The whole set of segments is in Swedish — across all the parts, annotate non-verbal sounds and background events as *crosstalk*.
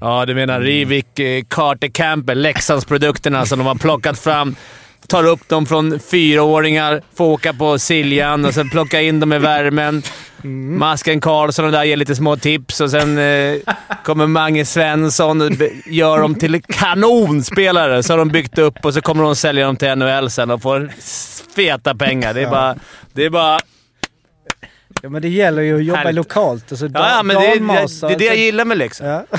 Ja, du menar Rivik eh, Carter Campbell, Leksandsprodukterna som de har plockat fram. Tar upp dem från fyraåringar, får åka på Siljan och sen plocka in dem i värmen. Masken Karlsson och där ger lite små tips och sen eh, kommer Mange Svensson och gör dem till kanonspelare. Så har de byggt upp och så kommer de sälja dem till NHL sen och får feta pengar. Det är bara... Det är bara Ja, men det gäller ju att jobba Härligt. lokalt. Och så ja, ja, men det, är- det, det det jag gillar med Leksand. Ja.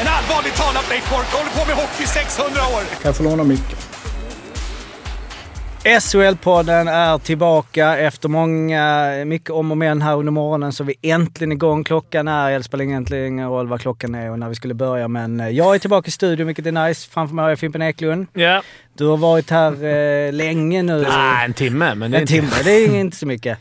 En allvarligt talat Leif Boork håller på med hockey i 600 år! Kan jag få låna micken? SHL-podden är tillbaka efter många, mycket om och men här under morgonen så är vi äntligen igång. Klockan är, det spelar egentligen ingen roll vad klockan är och när vi skulle börja men eh, jag är tillbaka i studion vilket är nice. Framför mig har jag Fimpen Eklund. Ja. Du har varit här eh, länge nu. Nej, en timme, men det är En timme, det är inte så mycket.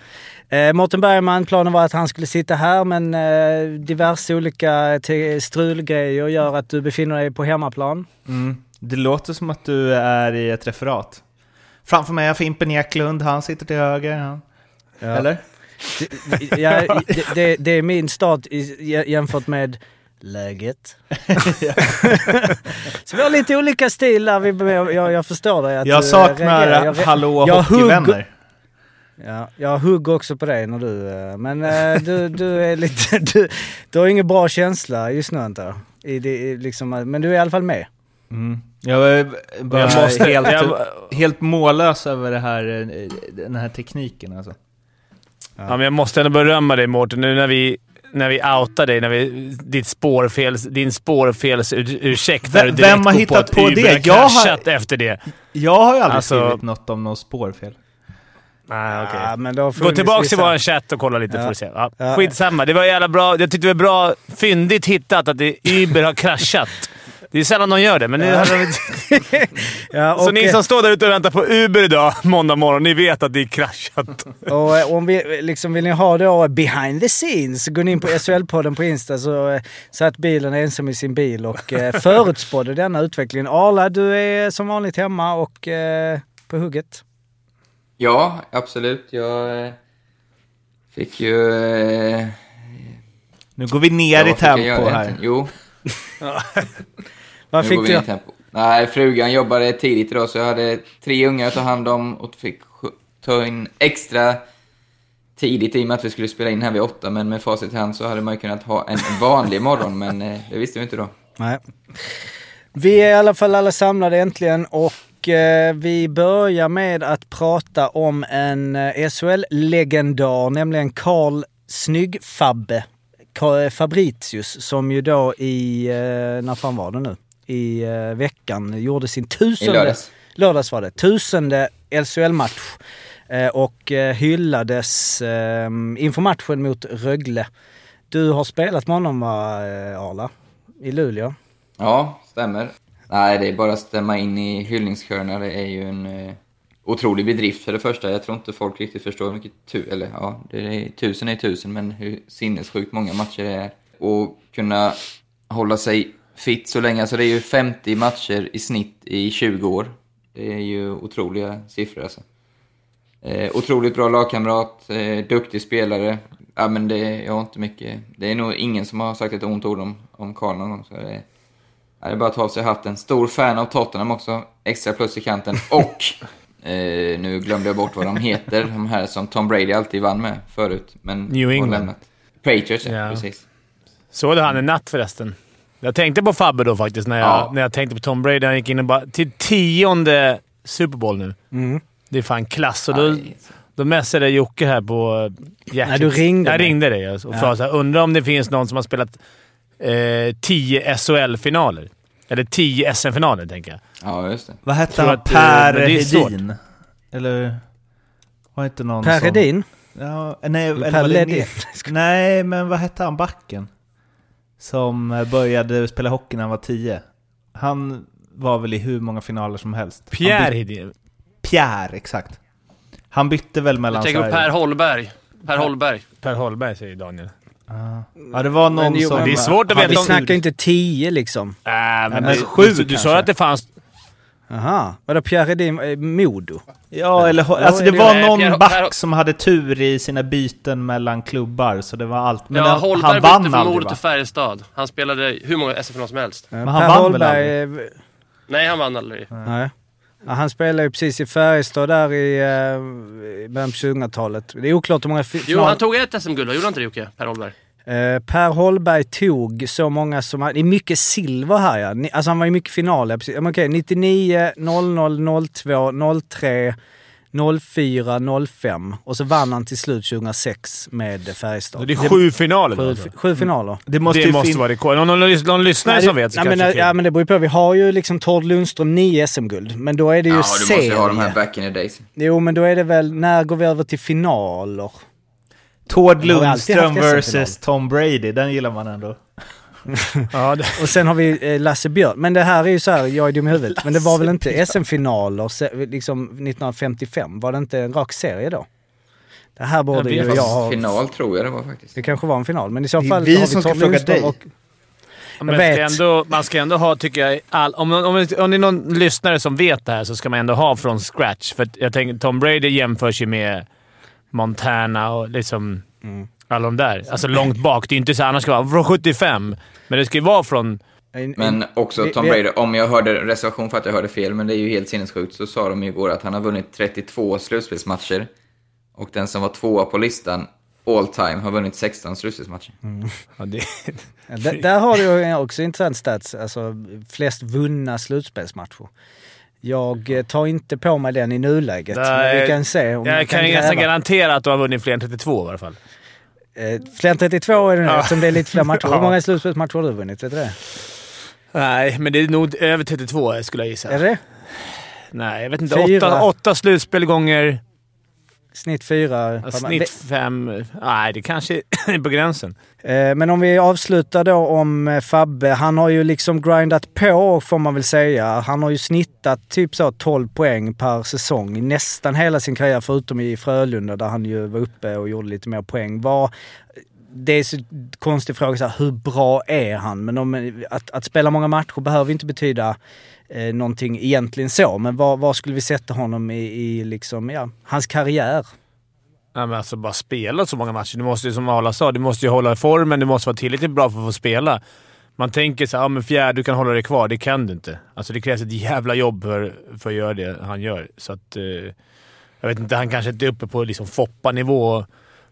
Eh, Mårten Bergman, planen var att han skulle sitta här men eh, diverse olika strulgrejer gör att du befinner dig på hemmaplan. Mm. Det låter som att du är i ett referat. Framför mig har Fimpen Eklund, han sitter till höger. Han. Eller? Det, ja, det, det, det är min start jämfört med läget. *laughs* *laughs* så vi har lite olika stilar. Vi, jag, jag förstår dig. Att Jag saknar reagerar. Jag Hallå jag Hockeyvänner. Ja, jag hugger också på dig när du... eh, Men eh, du, du är lite... *laughs* Du, du har ingen bra känsla just nu antar. I det, i liksom, men du är i alla fall med. Mm. Jag är bara Jag måste- helt, jag- helt mållös över det här, eh, den här tekniken alltså. Ja, men jag måste ändå berömma dig Mårten, nu när vi, när vi outar dig, när vi, ditt spårfels, din spårfelsursäkt där Vem- du direkt vem har hittat på Uber det? Jag har- efter det. Jag har ju aldrig Alltså- skrivit något om något spårfel. Nej, okej. Ja, men har Gå tillbaka vissa- till vår chatt och kolla lite Ja. får du se. Ja. Ja. Skitsamma. Det var jävla bra. Jag tyckte det var bra fyndigt hittat att Uber har kraschat. Det är sällan de gör det, men nu hade de... *laughs* Ja, Så ni som står där ute och väntar på Uber idag, måndag morgon, ni vet att det är kraschat. Och eh, om vi, liksom, vill ni ha då behind the scenes, gå in på SHL-podden på Insta så eh, satt bilen ensam i sin bil och eh, förutspådde denna utvecklingen. Arla, du är som vanligt hemma och eh, på hugget. Ja, absolut. Jag eh, fick ju... Eh, Nu går vi ner ja, i tempo här. Jo, Vad fick *laughs* du? ner i tempo. Nej, frugan jobbade tidigt idag så jag hade tre ungar att ta hand om och fick ta in extra tidigt i och med att vi skulle spela in här vid åtta. Men med facit i hand så hade man ju kunnat ha en vanlig morgon, men eh, det visste vi inte då. Nej. Vi är i alla fall alla samlade äntligen och eh, vi börjar med att prata om en eh, SHL-legendar, nämligen Karl Snyggfabbe Ka- Fabritius, som ju då i, eh, när fan var det nu? I eh, veckan gjorde sin tusende... I lördags. Lördags var det. Tusende LCL-match. Eh, och eh, hyllades eh, inför matchen mot Rögle. Du har spelat med honom va, eh, Arla? I Luleå? Ja, stämmer. Nej, det är bara att stämma in i hyllningskörerna. Det är ju en eh, otrolig bedrift för det första. Jag tror inte folk riktigt förstår hur mycket tu eller ja, det är, tusen är tusen, men hur sinnessjukt många matcher det är. Och kunna hålla sig fit så länge. Alltså det är ju 50 matcher i snitt i 20 år. Det är ju otroliga siffror alltså. Eh, otroligt bra lagkamrat, eh, duktig spelare. Ja, men det, jag har inte mycket... Det är nog ingen som har sagt ett ont ord om, om Karl någon gång. Så det, det är bara att ta av sig hatten. Stor fan av Tottenham också. Extra plus i kanten. Och, *laughs* eh, nu glömde jag bort vad de heter. De här som Tom Brady alltid vann med förut. Men New England. lämnat. Patriots, ja. Ja. precis. Såg du han en natt förresten? Jag tänkte på Fabbe då faktiskt, när jag, Ja. när jag tänkte på Tom Brady. Han gick in och bara... Till tionde Super Bowl nu. Mm. Det är fan klass. Och då, då messade Jocke här på. Nej, du ringde Jag mig. ringde dig och Ja. så här, undrar om det finns någon som har spelat eh, tio SHL-finaler. Eller tio SM-finaler, tänker jag. Ja, just det. Vad hette Tror han? att, eh, Per. Hedin? Eller? Var inte någon Per som... Hedin? Ja, nej, eller Per Ledin? Nej, men vad hette han backen? Som eh, började spela hockey när han var 10. Han var väl i hur många finaler som helst. Pierre Hedin. Pierre, exakt. Han bytte väl mellan Jag tänker på Per Holberg. Per Holberg. Per Holberg säger Daniel. Ja, det var någon Men jo, som... men Det är svårt att Vi veta om- snackar inte tio liksom. Äh, men men det, sju du, du sa att det fanns... Aha. Vadå Pierre Hedin? eh, Modo? Ja, eller alltså det var någon back som hade tur i sina byten mellan klubbar, så det var allt. Men ja, han, Holberg han bytte vann från aldrig Modo till Färjestad. Han spelade hur många SM-finaler som helst. Men han per vann väl Holberg, eh, Nej, han vann aldrig. Nej. Ja, han spelade ju precis i Färjestad där i eh, början på 2000-talet. Det är oklart hur många Jo, han tog ett SM-guld, gjorde han inte det Jocke? Per Holberg? Eh, per Holberg tog så många som... Det är mycket silver här ja. Alltså han var ju mycket finaler. Precis. Okej, 99, 00, 02, 03, 04, 05. Och så vann han till slut 2006 med Färjestad. Det är sju finaler Sju, alltså. sju finaler. Det måste, det ju måste vara rekord. Någon, någon, någon lyssnare Nej, som vet nej, men, är ja, men det beror ju på. Vi har ju liksom Tord Lundström nio SM-guld. Men då är det ju Ja, du serie. måste ju ha de här back in the days. Jo, men då är det väl... När går vi över till finaler? Tord Lundström versus Tom Brady, den gillar man ändå. *laughs* Ja, Och sen har vi eh, Lasse Björn. Men det här är ju så här, jag är dum i huvudet. Men det var väl inte SM-finaler liksom 1955? Var det inte en rak serie då? Det här borde ju jag ha... final tror jag det var faktiskt. Det kanske var en final, men i så fall vi har som ska fråga dig. Och, men vet. ska ändå, man ska ändå ha, tycker jag, all, om, om, om, om det är någon lyssnare som vet det här så ska man ändå ha från scratch. För jag tänker, Tom Brady jämförs ju med Montana och liksom alla de där. Alltså långt bak. Det är inte så annars ska vara från 75, men det ska ju vara från... Men också Tom Brady, om jag hörde reservation för att jag hörde fel, men det är ju helt sinnessjukt, så sa de ju igår att han har vunnit 32 slutspelsmatcher. Och den som var tvåa på listan, all time, har vunnit 16 slutspelsmatcher. *laughs* Ja, det, där, där har du också intressant stats, alltså flest vunna slutspelsmatcher. Jag eh, tar inte på mig den i nuläget. men Nej, vi kan se om jag kan gräva. nästan garantera att du har vunnit fler än 32 i alla fall. Eh, Fler än 32 är det nu Ja. eftersom det är lite fler matcher. *laughs* Hur Ja. många slutspelsmatcher har du vunnit? Vet du det? Nej, men det är nog över 32 skulle jag gissa. Är det det? Nej, jag vet inte. Fyra. Åtta, åtta slutspel gånger... Snitt fyra. Ja, Snitt fem... Nej, det kanske är *laughs* på gränsen. Eh, Men om vi avslutar då om eh, Fabbe. Han har ju liksom grindat på får man väl säga. Han har ju snittat typ så 12 poäng per säsong nästan hela sin karriär förutom i Frölunda där han ju var uppe och gjorde lite mer poäng. Vad, det är så konstig fråga, så här, hur bra är han? Men om, att, att spela många matcher behöver inte betyda eh, någonting egentligen så. Men var, var skulle vi sätta honom i, i liksom, ja, hans karriär? Ja, men alltså bara spela så många matcher. Du måste ju, som Arla sa, du måste ju hålla formen. Du måste vara tillräckligt bra för att få spela. Man tänker så här, ja men fjärde, du kan hålla dig kvar. Det kan du inte. Alltså det krävs ett jävla jobb för, för att göra det han gör. Så att... Eh, jag vet inte, han kanske inte är uppe på liksom Foppa-nivå.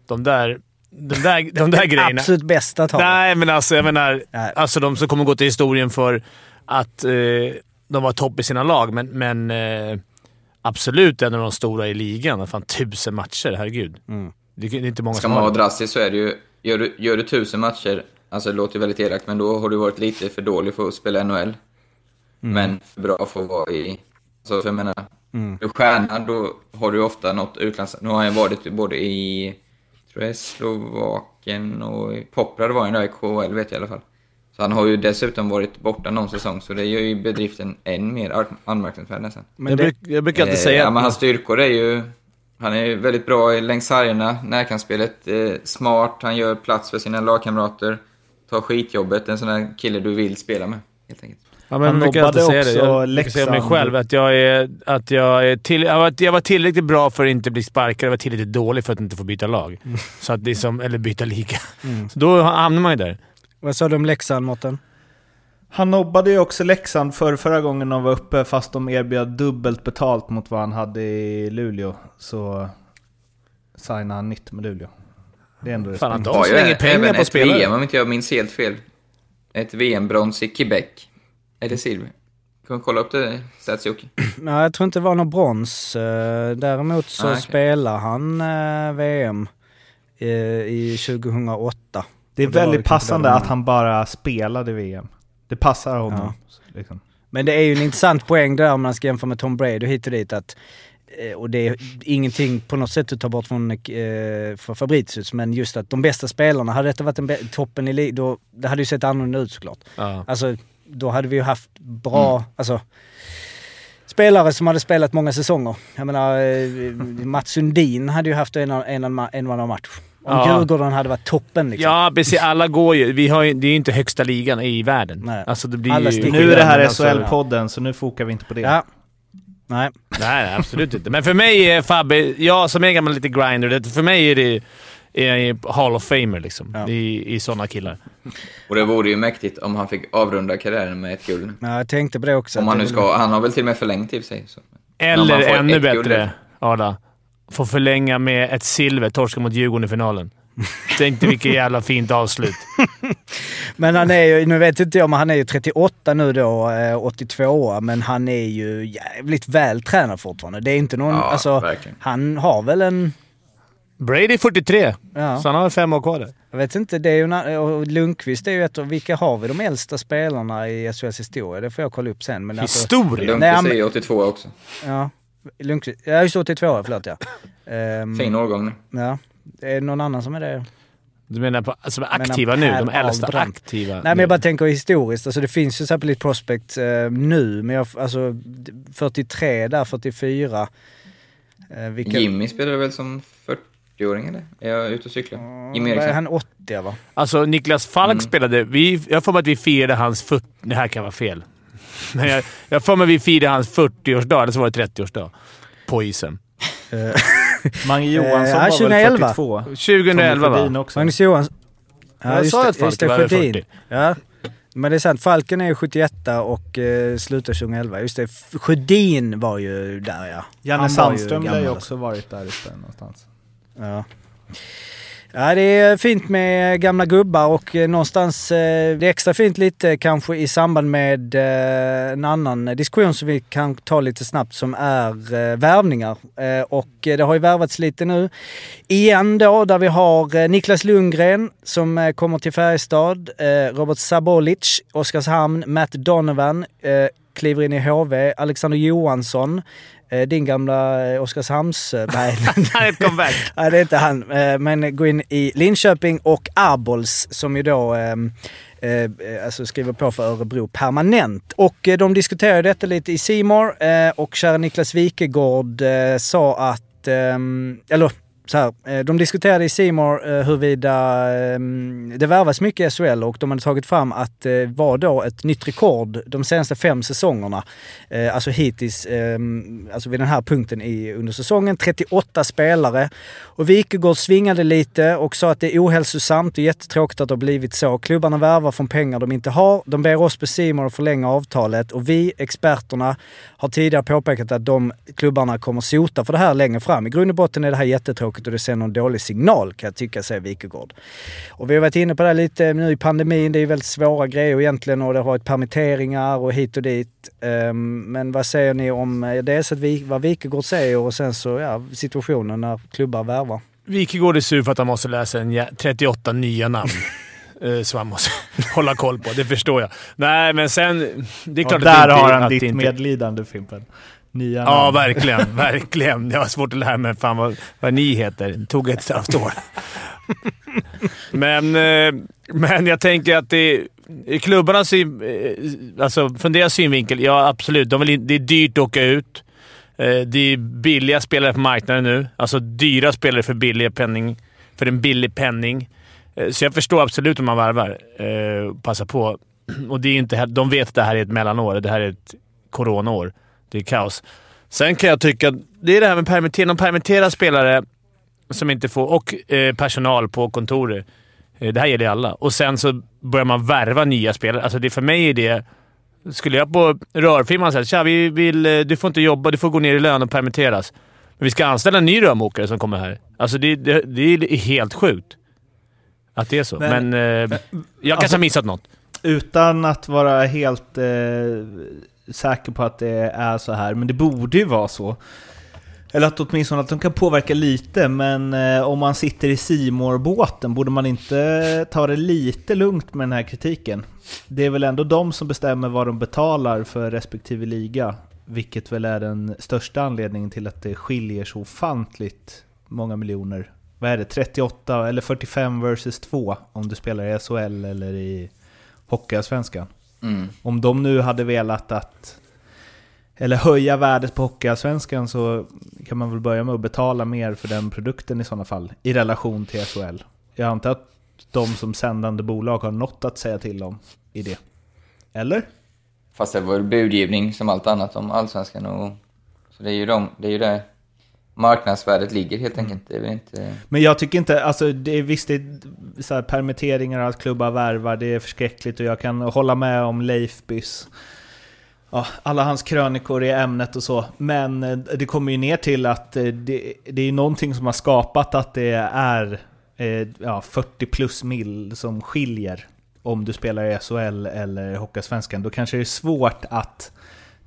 De där, de där, de där grejerna. Absolut bästa talet. Nej, men alltså jag menar... Nej. Alltså de som kommer gå till historien för att eh, de var topp i sina lag, men, men eh, absolut en av de stora i ligan. Fan, tusen matcher, herregud. Mm. Det, det är inte många Ska som man vara drastisk så är det ju, gör du, gör du tusen matcher, alltså det låter ju väldigt elakt, men då har du varit lite för dålig för att spela NHL. Men för bra för att vara i... Alltså för jag menar, Mm. du är stjärna, då har du ofta något utlands... Nu har jag varit både i, tror jag, Slovakien och Poprad var han där i KHL vet jag i alla fall. Så han har ju dessutom varit borta någon säsong, så det gör ju bedriften än mer anmärkningsvärd nästan. Men Jag, det, jag brukar alltid Eh, säga Ja, att men hans styrkor är ju... Han är ju väldigt bra i längs sargerna, närkampsspelet, eh, smart, han gör plats för sina lagkamrater, tar skitjobbet, en sån där kille du vill spela med, helt enkelt. Ja, men Han jag nobbade säga det. också Jag säga om mig Leksand. själv att jag är, att jag är till, jag var, jag var tillräckligt bra för att inte bli sparkad. Jag var tillräckligt dålig för att inte få byta lag. Så att det är som, eller byta liga. Så då hamnar man ju där. vad sa du om Leksand, Mårten? Han nobbade ju också Leksand för förra gången de var uppe, fast de erbjöd dubbelt betalt mot vad han hade i Luleå. Så signade han nytt med Luleå. Det är ändå Fan, de Har ju slänger pengar på ett spelare. VM, om inte jag minns helt fel. Ett VM-brons i Quebec. Eller silver. Kan vi kolla upp det, Stats Jocke? *clears throat* Nej, jag tror inte det var någon brons. Eh, Däremot så Ah, okej. spelar han eh, VM eh, i 2008. Det är Och det väldigt passande att han bara spelade VM. Det passar honom. Liksom. Men det är ju en intressant poäng där om man ska jämföra med Tom Brady hit och dit. Att, och det är ingenting på något sätt att ta bort från eh, för Fabricius, men just att de bästa spelarna, hade detta varit bä- toppen i då det hade ju sett annorlunda ut såklart. Ja. Alltså, då hade vi ju haft bra, alltså spelare som hade spelat många säsonger. Jag menar, eh, Mats Sundin hade ju haft en, och- en, och- en match. Om Ja. Djurgården hade varit toppen liksom. Ja, precis. Alla går ju. Vi har ju det är ju inte högsta ligan i världen. Nej. Alltså det blir ju... Nu är det här Men alltså- SHL-podden, så nu fokar vi inte på det. Ja. Nej. Nej, absolut inte. Men för mig är Fabbe, jag som är gammal lite grinder, det, för mig är det Hall of Famer liksom. Ja. I, I sådana killar. Och det vore ju mäktigt om han fick avrunda karriären med ett guld. Ja, jag tänkte på det också. Om han nu ska, han har väl till och med förlängt i och för sig. Så. Eller ännu ett guld. bättre, Arla. Få förlänga med ett silver, torska mot Djurgården i finalen. *laughs* Tänk dig vilket jävla fint avslut. *laughs* Men han är ju, nu vet inte jag, men han är ju 38 nu då, eh, 82 år, men han är ju jävligt väl tränad fortfarande. Det är inte någon, Ja, alltså, verkligen. han har väl en, Brady är 43, ja, så han har fem år kvar där. jag vet inte, det är ju, och Lundqvist är ju ett av, vilka har vi de äldsta spelarna i SHLs historia? Det får jag kolla upp sen. Men alltså, Historia? Nej, han- Lundqvist är ju 82 också. ja, Lundqvist, ja just 82 förlåt ja. Ehm, Fin årgång nu. Ja, det är någon annan som är det. Du menar på, som är menar aktiva nu? De äldsta Ahlbrand. aktiva? Nej men jag bara tänker historiskt, alltså det finns ju så här på lite prospect eh, nu, men jag, alltså 43 där, 44. Eh, vilka, Jimmy spelade väl som 40-åring eller? Är jag ute och cyklar? Jimmy Vad är Eriksson. han 80 va? Alltså Niklas Falk Mm. spelade... Vi, jag får mig att vi firade hans 40... Det här kan vara fel. *laughs* Men jag, jag får mig att vi firade hans 40-årsdag, eller så var det 30-årsdag. På isen. Mange *laughs* Johansson Eh, ja, var 2011. väl 42? 2011 Tommy Sjödin va? också. Magnus Johansson. Jag sa att Falk var över 40. Ja. Men det är sant, Falken är ju 71 och eh, slutar 2011. Just det, Sjödin var ju där ja. Janne var Sandström lär ju också varit där uppe någonstans. Ja. Ja, det är fint med gamla gubbar och eh, någonstans, eh, det är extra fint lite kanske i samband med eh, en annan diskussion som vi kan ta lite snabbt som är värvningar. Och det har ju värvats lite nu. Igen då, där vi har Niklas Lundgren som kommer till Färjestad, Robert Sabolic, Oskarshamn, Matt Donovan, kliver in i HV, Alexander Johansson, din gamla eh, Oskarshamns... eh, *laughs* Nej, Han är ett comeback. *laughs* Nej, det är inte han. Eh, Men gå in i Linköping och Arbols som ju då eh, eh, alltså skriver på för Örebro permanent. Och eh, de diskuterade detta lite i Simor eh, och kära Niklas Wikegård eh, sa att, eh, eller så här, eh, de diskuterade i Seymour eh, huruvida ehm, det värvas mycket i SHL och de hade tagit fram att det var då ett nytt rekord de senaste fem säsongerna. Alltså hittills, ehm, alltså vid den här punkten i, under säsongen. 38 spelare. Och Wikegård svingade lite och sa att det är ohälsosamt och jättetråkigt att det har blivit så. Klubbarna värvar från pengar de inte har. De ber oss på Seymour att förlänga avtalet och vi, experterna, har tidigare påpekat att de klubbarna kommer sota för det här längre fram. I grund och botten är det här jättetråkigt och det sänder en dålig signal kan jag tycka, säger Wikegård. Och vi har varit inne på det lite nu i pandemin. Det är väldigt svåra grejer egentligen och det har varit permitteringar och hit och dit. Ehm, Men vad säger ni om eh, dels att vi, vad Wikegård säger och sen så ja, situationen när klubbar värvar? Wikegård är sur för att han måste läsa en jä- 38 nya namn. *laughs* Eh, Så han måste hålla koll på. Det förstår jag. Nej, men sen... Det är Och klart där att har han att ditt inte, medlidande Fimpen. Nya Ja, namn. verkligen. *laughs* Verkligen. Jag har svårt att lära mig fan vad, vad ni heter. Det tog ett halvt år. men, eh, men jag tänker att det i klubbarnas syn, eh, alltså från deras synvinkel, ja absolut. De vill, det är dyrt att åka ut. Eh, Det är billiga spelare på marknaden nu. Alltså dyra spelare för billig penning. För en billig penning. Eh, så jag förstår absolut om man varvar. Eh, Passa på. Och det är inte, de vet att det här är ett mellanår. Det här är ett coronaår. Det är kaos. Sen kan jag tycka att det är det här med permittering. De permitterar spelare som inte får, och eh, personal på kontoret. Eh, det här gäller alla. Och sen så börjar man värva nya spelare. Alltså det, för mig är det... Skulle jag på rörfirman säga att vi vill, eh, du får inte jobba, du får gå ner i lön och permitteras”. Men vi ska anställa en ny rörmokare som kommer här. Alltså det, det, det är helt sjukt att det är så. Men, Men- eh, jag kanske alltså- har missat något. Utan att vara helt eh, säker på att det är så här, men det borde ju vara så. Eller att åtminstone att de kan påverka lite, men eh, om man sitter i simor båten borde man inte ta det lite lugnt med den här kritiken? Det är väl ändå de som bestämmer vad de betalar för respektive liga, vilket väl är den största anledningen till att det skiljer så ofantligt många miljoner. Vad är det? 38 eller 45 versus 2 om du spelar i SHL eller i Hockeyallsvenskan. Mm. Om de nu hade velat att eller höja värdet på Hockeyallsvenskan så kan man väl börja med att betala mer för den produkten i sådana fall, i relation till SHL. Jag antar att de som sändande bolag har något att säga till om i det. Eller? Fast det var budgivning som allt annat om allsvenskan och... Så det är ju, de, det är ju där marknadsvärdet ligger helt enkelt. Det är väl inte... Men jag tycker inte, alltså det är visst det är så här, permitteringar och att klubbar värvar, det är förskräckligt och jag kan hålla med om Leifbys ja, alla hans krönikor i ämnet och så. Men eh, det kommer ju ner till att eh, det, det är någonting som har skapat att det är eh, ja, 40 plus mil som skiljer om du spelar i SHL eller Hockeyallsvenskan. Då kanske det är svårt att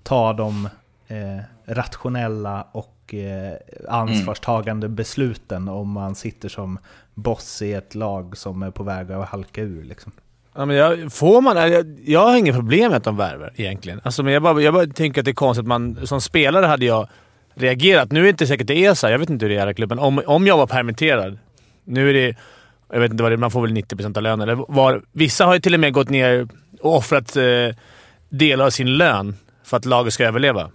ta de eh, rationella och eh, ansvarstagande besluten om man sitter som boss i ett lag som är på väg att halka ur. Liksom. Ja, men jag, får man... Jag, jag har inget problem med att de värvar egentligen. Alltså, men jag, bara, jag bara tänker att det är konstigt att man... Som spelare hade jag reagerat. Nu är det inte säkert det är så här. Jag vet inte hur det är i klubben. Om, om jag var permitterad. Nu är det... Jag vet inte vad det är. Man får väl 90% av lönen. Eller var, vissa har ju till och med gått ner och offrat eh, delar av sin lön för att laget ska överleva.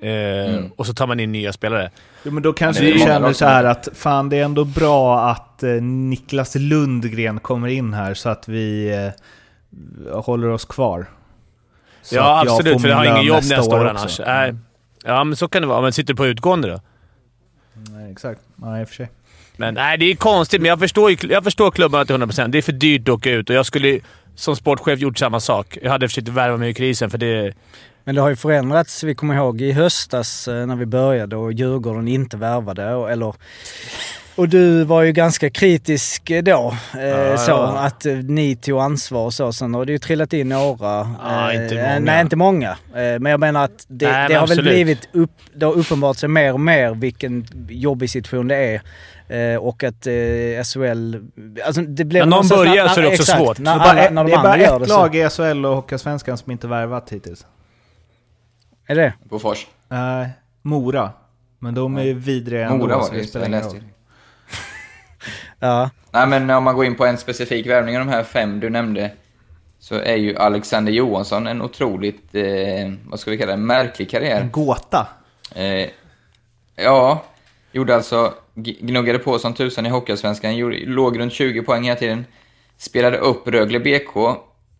Eh, Och så tar man in nya spelare. Jo, men då kanske Men du känner så här att fan det är ändå bra att eh, Niklas Lundgren kommer in här så att vi eh, håller oss kvar. Så ja, absolut. För jag har ingen jobb nästa nästa år, år annars. Nej. Ja, men så kan det vara. Men sitter du på utgående då? Nej, exakt. Nej, i och för sig. Men nej, det är konstigt, men jag förstår, jag förstår klubbarna till 100%. Det är för dyrt att åka ut och jag skulle som sportchef gjort samma sak. Jag hade försökt värva mig ur krisen, för det... Men det har ju förändrats. Vi kommer ihåg i höstas eh, när vi började och Djurgården inte värvade. och- Eller, och du var ju ganska kritisk eh, då. Eh, Ja, så ja. att ni tog ansvar och så. Sen har det ju trillat in några. Ja, eh, inte många. Nej, inte många. Eh, men jag menar att det, Nej, men det har väl absolut. blivit upp... Det har uppenbart sig mer och mer vilken jobbig situation det är. Eh, och att eh, SHL... Alltså det blev När någon börjar så är det också exakt, svårt. När, alla, när de det är bara ett lag i SHL och Hockeyallsvenskan som inte värvat hittills. Är det? Bofors. Nej, Mora. Men de är ju vidriga ändå. Mora var det spelar jag läste *laughs* det. Ja. Nej, men om man går in på en specifik värvning av de här fem du nämnde, så är ju Alexander Johansson en otroligt, eh, vad ska vi kalla det, märklig karriär. En gåta. Eh, ja, gjorde alltså, gnuggade på som tusan i Hockeyallsvenskan, låg runt 20 poäng hela tiden. Spelade upp Rögle BK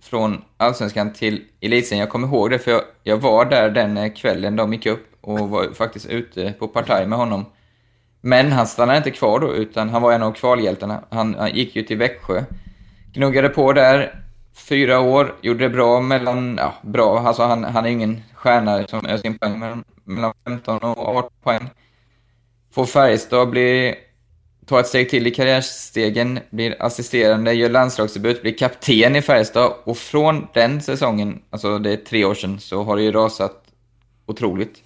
från Allsvenskan till Elitserien. Jag kommer ihåg det för jag, jag var där den kvällen de gick upp och var faktiskt ute på partaj med honom. Men han stannade inte kvar då, utan han var en av kvalhjältarna. Han, han gick ju till Växjö. Gnuggade på där, fyra år, gjorde det bra mellan, ja, bra, alltså han, han är ingen stjärna som öser in poäng, men mellan 15 och 18 poäng. Får Färjestad blir ta ett steg till i karriärstegen, blir assisterande, gör landslagsdebut, blir kapten i Färjestad och från den säsongen, alltså det är tre år sedan, så har det ju rasat otroligt.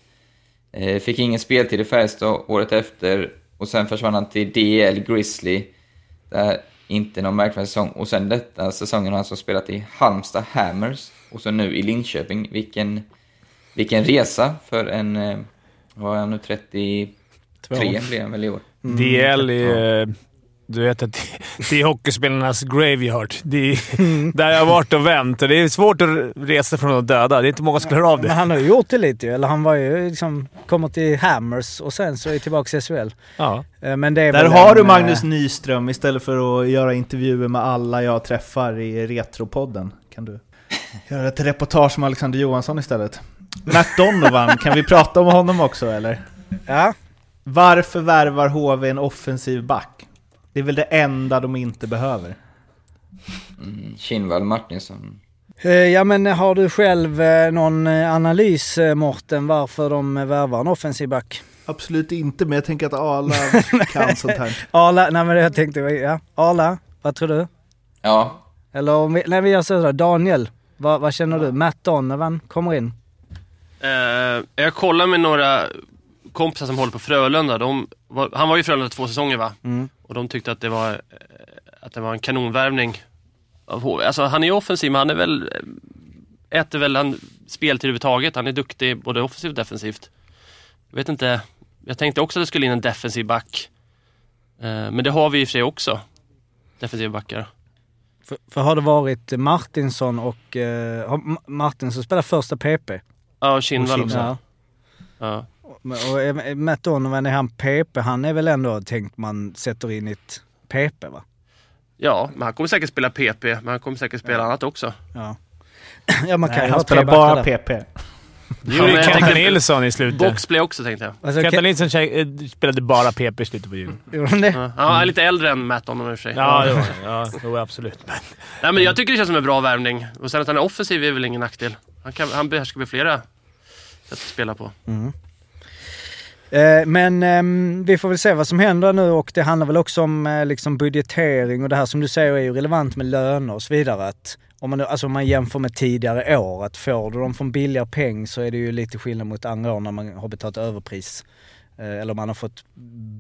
Eh, Fick ingen speltid i Färjestad året efter och sen försvann han till DL Grizzly. Där inte någon märkvärdig säsong. Och sen detta säsongen har han alltså spelat i Halmstad Hammers och så nu i Linköping. Vilken, vilken resa för en, eh, vad är han nu, 33 blir han väl i år. DL är... Du vet att *laughs* det, är hockeyspelarnas graveyard. Det är, *laughs* där jag har varit och vänt. Och det är svårt att resa från de döda. Det är inte många som klarar av Men det. han har ju gjort det lite ju. Eller han var ju liksom, kommer till Hammers och sen så är tillbaka till SHL. Ja. Eh, Men det är Där har en, du eh, Magnus Nyström istället för att göra intervjuer med alla jag träffar i Retropodden. Kan du *laughs* göra ett reportage med Alexander Johansson istället? Matt Donovan, kan vi prata om honom också eller? Ja. Varför värvar HV en offensiv back? Det är väl det enda de inte behöver? Mm, Kinnvall Martinsson. Eh, Ja men har du själv eh, någon eh, analys Morten varför de värvar en offensiv back? Absolut inte, men jag tänker att Arla *laughs* kan sånt här. Arla, nej men jag tänkte, ja. Arla, vad tror du? Ja, Eller om vi, nej vi gör så då. Daniel, vad, vad känner du? Matt Donovan kommer in. Eh, jag kollar med några kompisar som håller på Frölunda. De var, han var ju i Frölunda två säsonger va? Mm. Och de tyckte att det var, eh, att det var en kanonvärvning av HV. Alltså han är ju offensiv, men han är väl, eh, äter väl han speltid överhuvudtaget. Han är duktig både offensivt och defensivt. Jag vet inte, jag tänkte också att det skulle in en defensiv back. Eh, men det har vi i och för sig också. Defensiva backar. För, för har det varit Martinsson och... Eh, Martinsson spelat första PP? Ja, och Kindvall också. Ja. Ja. Och, Matt Donovan, är han PP? Han är väl ändå tänkt man sätter in i ett PP va? ja, men han kommer säkert spela PP, men han kommer säkert spela annat också. Ja. *laughs* ja man kan Nej, ju han spelar bara där. PP. Det gjorde men jag Kenta tänkte- Nilsson i slutet. Boxplay också tänkte jag. Alltså, Kenta Ke- Nilsson eh, spelade bara PP i slutet på julen. *laughs* Gjorde han det? Ja. Han är lite äldre än Matt Donovan i och för sig. Ja, det var. Ja, jo, absolut. *laughs* Nej, men jag tycker det känns som en bra värvning. Och sen att han är offensiv är väl ingen nackdel. Han, kan, han behärskar väl flera sätt att spela på. Eh, Men ehm, vi får väl se vad som händer nu och det handlar väl också om eh, liksom budgetering och det här som du säger är ju relevant med löner och så vidare. Att om, man, alltså om man jämför med tidigare år, att får du dem från billigare peng så är det ju lite skillnad mot andra år när man har betalat överpris. Eh, Eller man har fått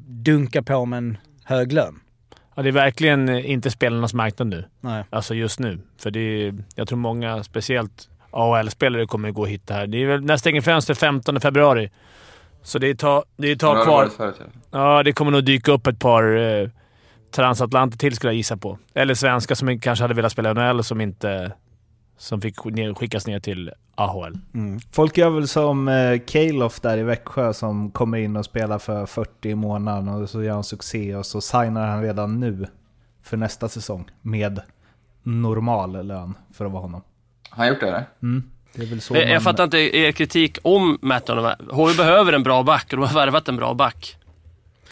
dunka på med en hög lön. Ja, det är verkligen eh, inte spelarnas marknad nu. Nej. Alltså just nu. För det är, jag tror många, speciellt AHL-spelare, kommer gå att hitta här. Det är väl, när stänger fönstret 15 februari. Så det är ett tag, det är ett tag kvar. ja. Ja, det kommer nog dyka upp ett par eh, transatlanter till skulle jag gissa på. Eller svenskar som kanske hade velat spela NHL som inte... Som fick skickas ner till AHL. Folk gör väl som eh, Calof där i Växjö som kommer in och spelar för 40 i månaden och så gör han succé och så signar han redan nu för nästa säsong med normal lön för att vara honom. Har han gjort det eller? Mm. Jag, jag man- fattar inte er kritik om Matt Donovan. HV behöver en bra back och de har värvat en bra back.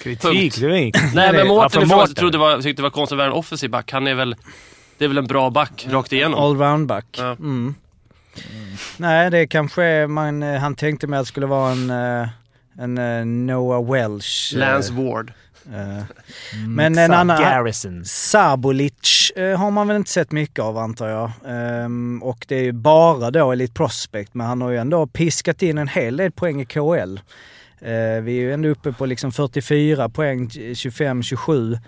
Kritik? Nej, men Mårten från ifrån Mårten. trodde det var, tyckte det var konstigt att värva en offensiv back. Han är väl... Det är väl en bra back rakt igenom. Allround-back. Ja. Mm. Nej, det kanske man, eh, han tänkte mig att det skulle vara en, eh, en eh, Noah Welsh. Lance Ward. Eh. Men en annan... Garrison. Sabolic eh, har man väl inte sett mycket av antar jag. Ehm, och det är ju bara då Elite Prospect, men han har ju ändå piskat in en hel del poäng i KL. Eh, vi är ju ändå uppe på liksom 44 poäng, 25-27.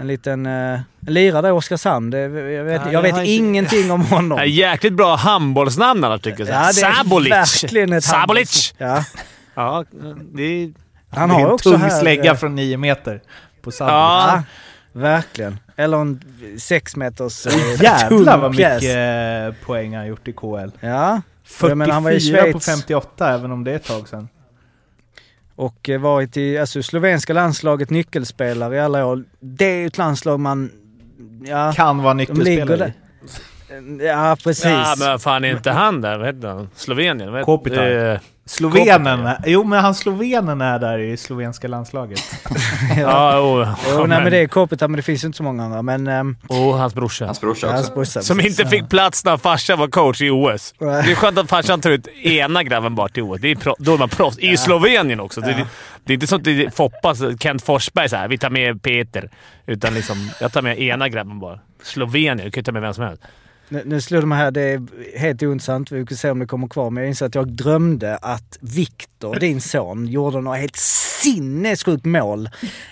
En liten uh, lirare i Oskarshamn. Det, jag vet, Ja, jag vet har inte- ingenting om *laughs* honom. Jäkligt bra handbollsnamn alla tycker jag. Ja, Sabolic. verkligen ett Sabolic. Ja. Ja, det är... Han har en också tung här... slägga eh, från 9 meter på Sandvik. Ja, verkligen. Eller en sex meters eh, Jävlar vad pjäs. mycket eh, poäng han gjort i KL. Ja, 44 men han var i på Schweiz. 58 även om det är ett tag sedan. och varit i alltså, slovenska landslaget nyckelspelare i alla år. Det är ju ett landslag man... Ja, Kan vara de ligger nyckelspelare där. i. Ja, precis. Ja, men fan är inte han där? Vad heter han? Slovenien? Vad heter- Kopitar. Eh, Slovenen, jo men han slovenen är där i slovenska landslaget. *laughs* Ja, *laughs* oh, Jo, nej men det är Kopitar, men det finns inte så många andra. Men... ehm, Och hans brorsa. Hans brorsa ja, också. hans brorsa, Som precis. inte fick plats när farsan var coach i OS. Det är skönt att farsan tar ut ena grabben bara till OS. Det är pro- då är man proffs. I Slovenien också. Det, är, det är inte så att det är Foppas, Kent Forsberg så här. vi tar med Peter. Utan liksom, jag tar med ena grabben bara. Slovenien, du kan ju ta med vem som helst. Nu, nu slår de här, det är helt ointressant. Vi får se om det kommer kvar. Men jag inser att jag drömde att Viktor, *laughs* din son, gjorde några helt sinnessjukt mål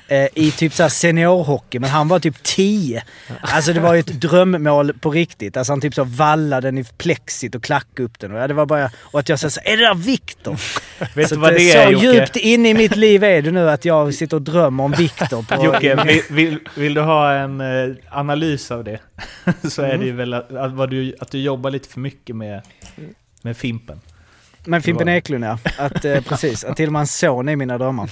eh, i typ så seniorhockey. Men han var typ 10. Alltså det var ju ett drömmål på riktigt. Alltså han typ så vallade den i plexit och klackade upp den. Och, det var bara, och att jag sa så är det där Viktor? *laughs* Vet Så du vad det är Så Jocke? djupt inne i mitt liv är det nu att jag sitter och drömmer om Viktor. *laughs* Jocke, vill, vill, vill du ha en eh, analys av det? *laughs* Så är det ju väl att, att, du, att du jobbar lite för mycket med, med Fimpen. Men Fimpen Eklund ja, att, eh, *laughs* precis. Att till och med hans son är mina drömmar.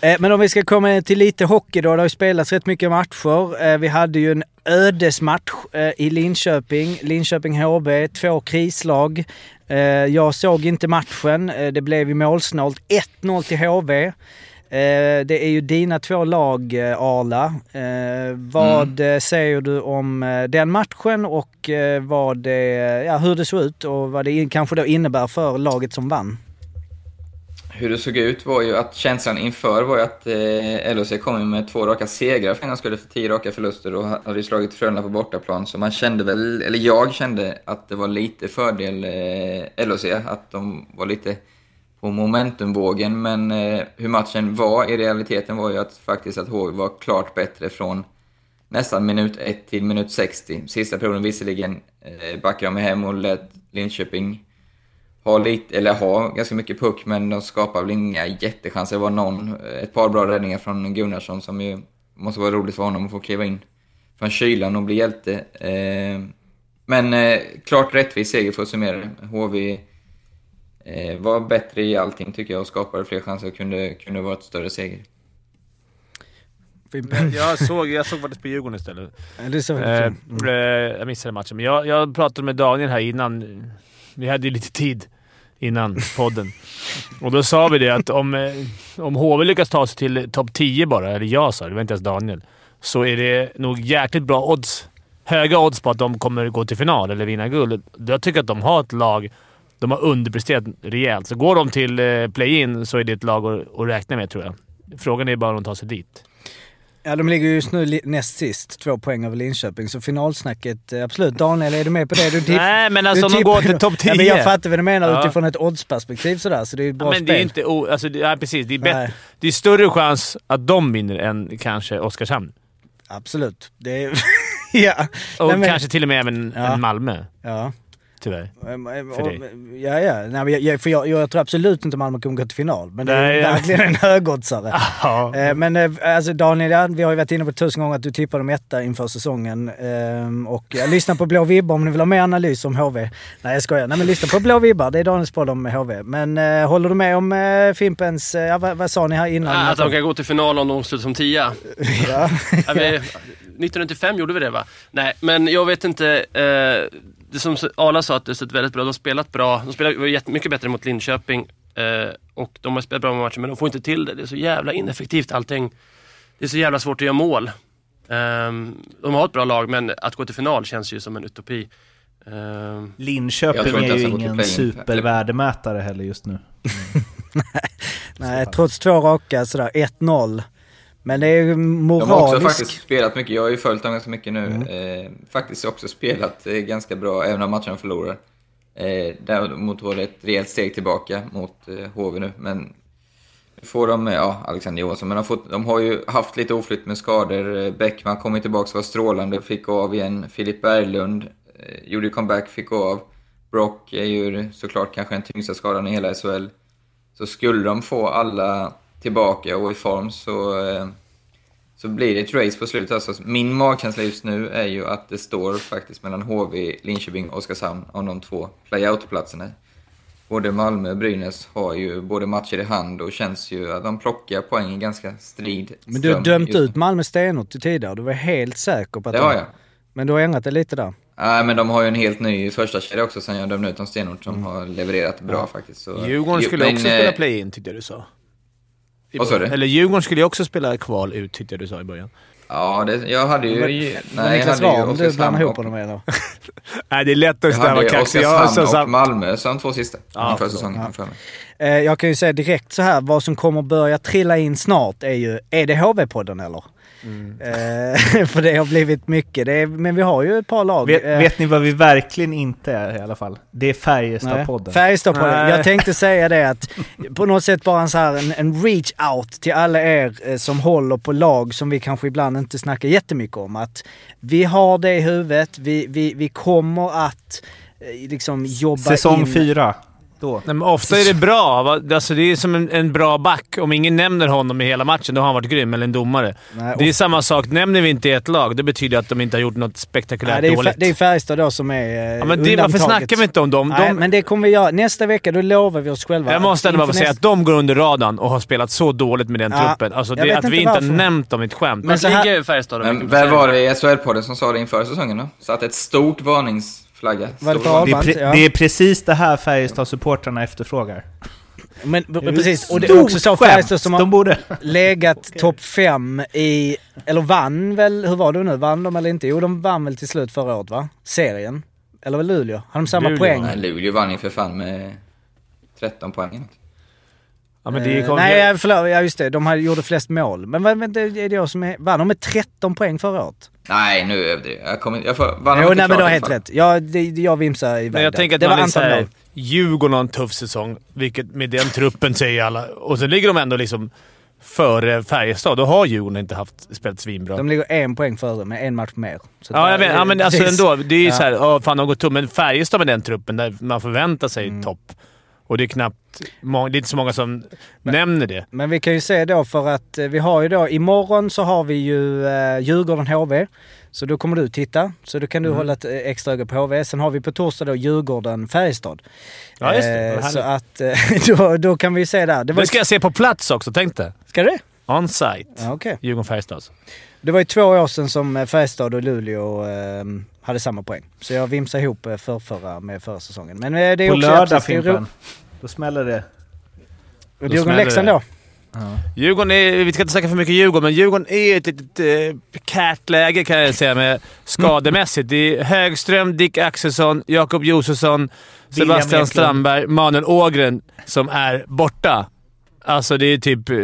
Eh, men om vi ska komma till lite hockey då. Det har ju spelats rätt mycket matcher. Eh, vi hade ju en ödesmatch eh, i Linköping. Linköping HB, två krislag. Eh, jag såg inte matchen. Eh, det blev ju målsnålt. 1-0 till HV. Eh, det är ju dina två lag, eh, Arla. Eh, vad eh, säger du om eh, den matchen och vad det, ja, hur det såg ut och vad det kanske då innebär för laget som vann? Hur det såg ut var ju att känslan inför var ju att eh, LHC kom med två raka segrar för en gångs skull efter tio raka förluster och hade ju slagit Frölunda på bortaplan. Så man kände väl, eller jag kände att det var lite fördel eh, LHC, att de var lite på momentumvågen. Men eh, hur matchen var i realiteten var ju att faktiskt att HV var klart bättre från nästan minut 1 till minut 60. Sista perioden visserligen eh, backade de hem och lät Linköping ha lite, eller ha ganska mycket puck, men de skapade väl inga jättechanser. Det var någon, eh, ett par bra räddningar från Gunnarsson som ju måste vara roligt för honom att få kliva in från kylan och bli hjälte. Eh, men eh, klart rättvis seger för att summera det. HV var bättre i allting tycker jag och skapade fler chanser och kunde, kunde vara ett större seger. *laughs* Jag såg, jag såg faktiskt på Djurgården istället. Ja, det är så, Eh, mm. eh, jag missade matchen, men jag, jag pratade med Daniel här innan. Vi hade ju lite tid innan podden. Och då sa vi det att om, eh, om HV lyckas ta sig till topp 10 bara, eller jag sa det, det var inte ens Daniel, så är det nog jäkligt bra odds. Höga odds på att de kommer gå till final eller vinna guld. Jag tycker att de har ett lag. De har underpresterat rejält. Så går de till eh, play-in så är det ett lag att, räkna med, tror jag. Frågan är bara om de tar sig dit. Ja, de ligger just nu näst sist, två poäng över Linköping. Så finalsnacket, eh, absolut. Daniel, är du med på det? Du tipp- Nej, men alltså om de går till topp 10. *laughs* Ja, men jag fattar vad du menar Ja. utifrån ett oddsperspektiv sådär, så det är ju bra Ja, men spel. det är inte... O, alltså, det, ja, precis. Det är, det är större chans att de vinner än kanske Oskarshamn. Absolut. Det är... *laughs* ja. Och Nej, men- kanske till och med även Ja. Malmö, Ja. Tyvärr. För För dig. Ja, ja. Nej, men jag, för jag, jag tror absolut inte Malmö kommer gå till final. Men det är Nej, ja. verkligen en högoddsare. *laughs* Ja. Eh, Men eh, alltså Daniel, vi har ju varit inne på tusen gånger att du tippade dem etta inför säsongen. Ehm, Och jag lyssnar på Blå Vibbar om ni vill ha mer analys om HV. Nej jag skojar. Nej men lyssna på Blå Vibbar, det är Daniels podd om HV. Men eh, håller du med om eh, Fimpens, eh, ja, vad, vad sa ni här innan? Att de kan gå till final om de slutar som tia. *laughs* ja. Ja, vi, 1995 gjorde vi det va? Nej, men jag vet inte. Eh, det som Arla sa att det sett väldigt bra. De har spelat bra. De spelar jättemycket bättre mot Linköping. Eh, och de har spelat bra matcher men de får inte till det. Det är så jävla ineffektivt allting. Det är så jävla svårt att göra mål. Ehm, de har ett bra lag men att gå till final känns ju som en utopi. Jag Linköping är ju ingen supervärdemätare heller just nu. *laughs* Nej, trots två raka sådär 1-0. Men det är ju De har också faktiskt spelat mycket. Jag har ju följt dem ganska mycket nu. Mm. Eh, faktiskt också spelat eh, ganska bra, även om matcherna förlorar. Eh, däremot var det ett rejält steg tillbaka mot eh, HV nu. Men nu får de, ja, Alexander Johansson, men de, har fått, de har ju haft lite oflytt med skador. Eh, Bäckman kom ju tillbaka, var strålande, fick gå av igen. Filip Berglund eh, gjorde comeback, fick gå av. Brock är ju såklart kanske den tyngsta skadan i hela SHL. Så skulle de få alla tillbaka och i form så, eh, så blir det ett race på slutet. Alltså, min magkänsla just nu är ju att det står faktiskt mellan HV, Linköping och Oskarshamn om de två playout-platserna. Både Malmö och Brynäs har ju både matcher i hand och känns ju att de plockar poäng i ganska strid Men du har dömt ut Malmö stenhårt tidigare. Du var helt säker på att Det de- har jag. Men du har ändrat det lite där. Nej, men de har ju en helt ny första kedja också sen jag dömde ut dem stenhårt som har levererat bra faktiskt. Så, Djurgården Jo, skulle men, också eh, spela play-in, tyckte du sa. Vad sa du? Eller Djurgården skulle ju också spela kval ut, tyckte jag du sa i början. Ja, det, jag hade ju... Men- nej, jag Niklas hade ju Rahm, du blandar ihop och- honom med då. *laughs* Nej, det är lätt att Jag hade kaxig. Jag har så Oskarshamn och sam- Malmö som de två sista Ja, inför säsongen. Ja. för mig. Eh, Jag kan ju säga direkt så här, vad som kommer börja trilla in snart är ju, är det HV-podden eller? Eh, *laughs* för det har blivit mycket. Det är, men vi har ju ett par lag. Vet, Eh, vet ni vad vi verkligen inte är i alla fall? Det är. Färjestad-podden. Färjestad-podden. Jag tänkte säga det att på något sätt bara en, så här, en, en reach out till alla er eh, som håller på lag som vi kanske ibland inte snackar jättemycket om. Att vi har det i huvudet, vi, vi, vi kommer att liksom jobba Säsong in... fyra. Då. Nej, men ofta är det bra. va? Alltså, det är som en, en bra back. Om ingen nämner honom i hela matchen, då har han varit grym. Eller en domare. Nej, Det är samma sak. Nämner vi inte ett lag, det betyder att de inte har gjort något spektakulärt Nej, det, är, dåligt. Fär- det är Färjestad då som är eh, ja, men det, varför snackar vi inte om dem? Nej, De, men det kommer vi göra. Nästa vecka, då lovar vi oss själva. jag måste ändå bara få säga nästa- att de går under radarn och har spelat så dåligt med den Ja, truppen. Alltså, det, att inte vi inte har nämnt dem är ett skämt. Men men så så här- ligger Färjestad vem var det i SHL-podden som sa det inför säsongen då? Så att ett stort varningsflagga. Var det är, pre- ja. det är precis det här Färjestad-supportrarna efterfrågar. Men, precis, och det är också så skämt. Färjestad som har De borde... legat topp fem i... Eller vann väl, hur var det nu? Vann de eller inte? Jo, de vann väl till slut förra året va? Serien. Eller var Luleå? Har de samma Luleå, poäng? Nej, Luleå vann ju för fan med 13 poäng. Ja, men det Eh, kom, nej, förlåt. Ja, just det. De hade, gjorde flest mål. Men vad, men det är det jag som är... Vann de med 13 poäng förra året? Nej, nu överdriver jag. Jag, kommer, jag får, vann Jo, nej men du har helt rätt. Ja, det, jag vimsar iväg Men jag där. tänker att det man var är såhär, antal mål. Djurgården har en tuff säsong, vilket med den truppen säger alla. Och så ligger de ändå liksom före Färjestad. Då har Djurgården inte haft spelat svinbra. De ligger en poäng före med en match mer. Så Ja, jag vet, ja, men alltså *laughs* ändå. Det är ju Ja. såhär, ja, fan de har gått tom. Men Färjestad med den truppen, där man förväntar sig Mm. topp. Och det är knappt må- det är inte så många som nämner det. Men vi kan ju se då för att eh, vi har ju då, imorgon så har vi ju eh, Djurgården HV. Så då kommer du titta. Så då kan du Mm. hålla ett eh, extra öga på HV. Sen har vi på torsdag då Djurgården Färjestad. Ja, just det. Eh, så att eh, *laughs* då, då kan vi se där. Det var Det ska jag se på plats också, tänk dig. Ska det? On-site. Ja, okej. Djurgården-Färjestad. alltså. Det var ju två år sedan som Färjestad och Luleå eh, hade samma poäng. Så jag vimsade ihop eh, förrförra med förra säsongen. Men det är På också lördag Fimpen. Då smäller det. Då Djurgården-Leksand då? Djurgården är, vi ska inte snacka för mycket Djurgården, men Djurgården är ett litet eh, kärt läge kan jag säga med skademässigt. Det är Högström, Dick Axelsson, Jakob Josefsson, Sebastian. Strandberg, Manuel Ågren som är borta. Alltså det är typ eh,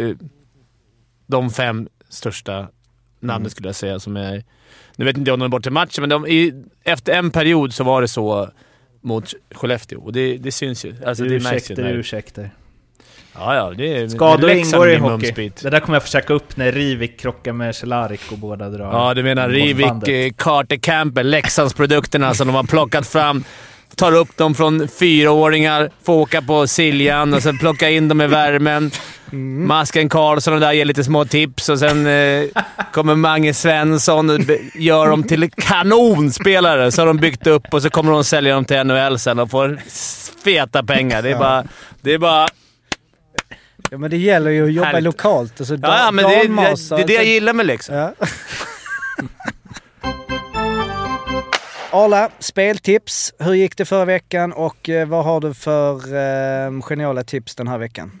de fem största namnen skulle jag säga som är... Nu vet inte jag om de är borta i matchen, men de, i, efter en period så var det så mot Skellefteå och det, det syns ju. Alltså det märks ju. ursäkter, ursäkter. Ja, ja. Det är, Skador ingår i hockey. mumsbit. Det där kommer jag försöka upp när Rivik krockar med Cehlárik och båda drar Ja, du menar Rivik, eh, Carter Campbell, Leksandsprodukterna som de har plockat fram. Tar upp dem från fyraåringar, får åka på Siljan och sen plocka in dem i värmen. Masken Karlsson och där ger lite små tips och sen eh, kommer Mange Svensson och gör dem till kanonspelare. Så har de byggt upp och så kommer de sälja dem till NHL sen och får feta pengar. Det är bara... Det är bara Ja men det gäller ju att jobba Härligt. lokalt. Alltså, ja, ja, men det, är- det, det det jag gillar med Leksand. Ja. *laughs* Arla, speltips. Hur gick det förra veckan och eh, vad har du för eh, geniala tips den här veckan?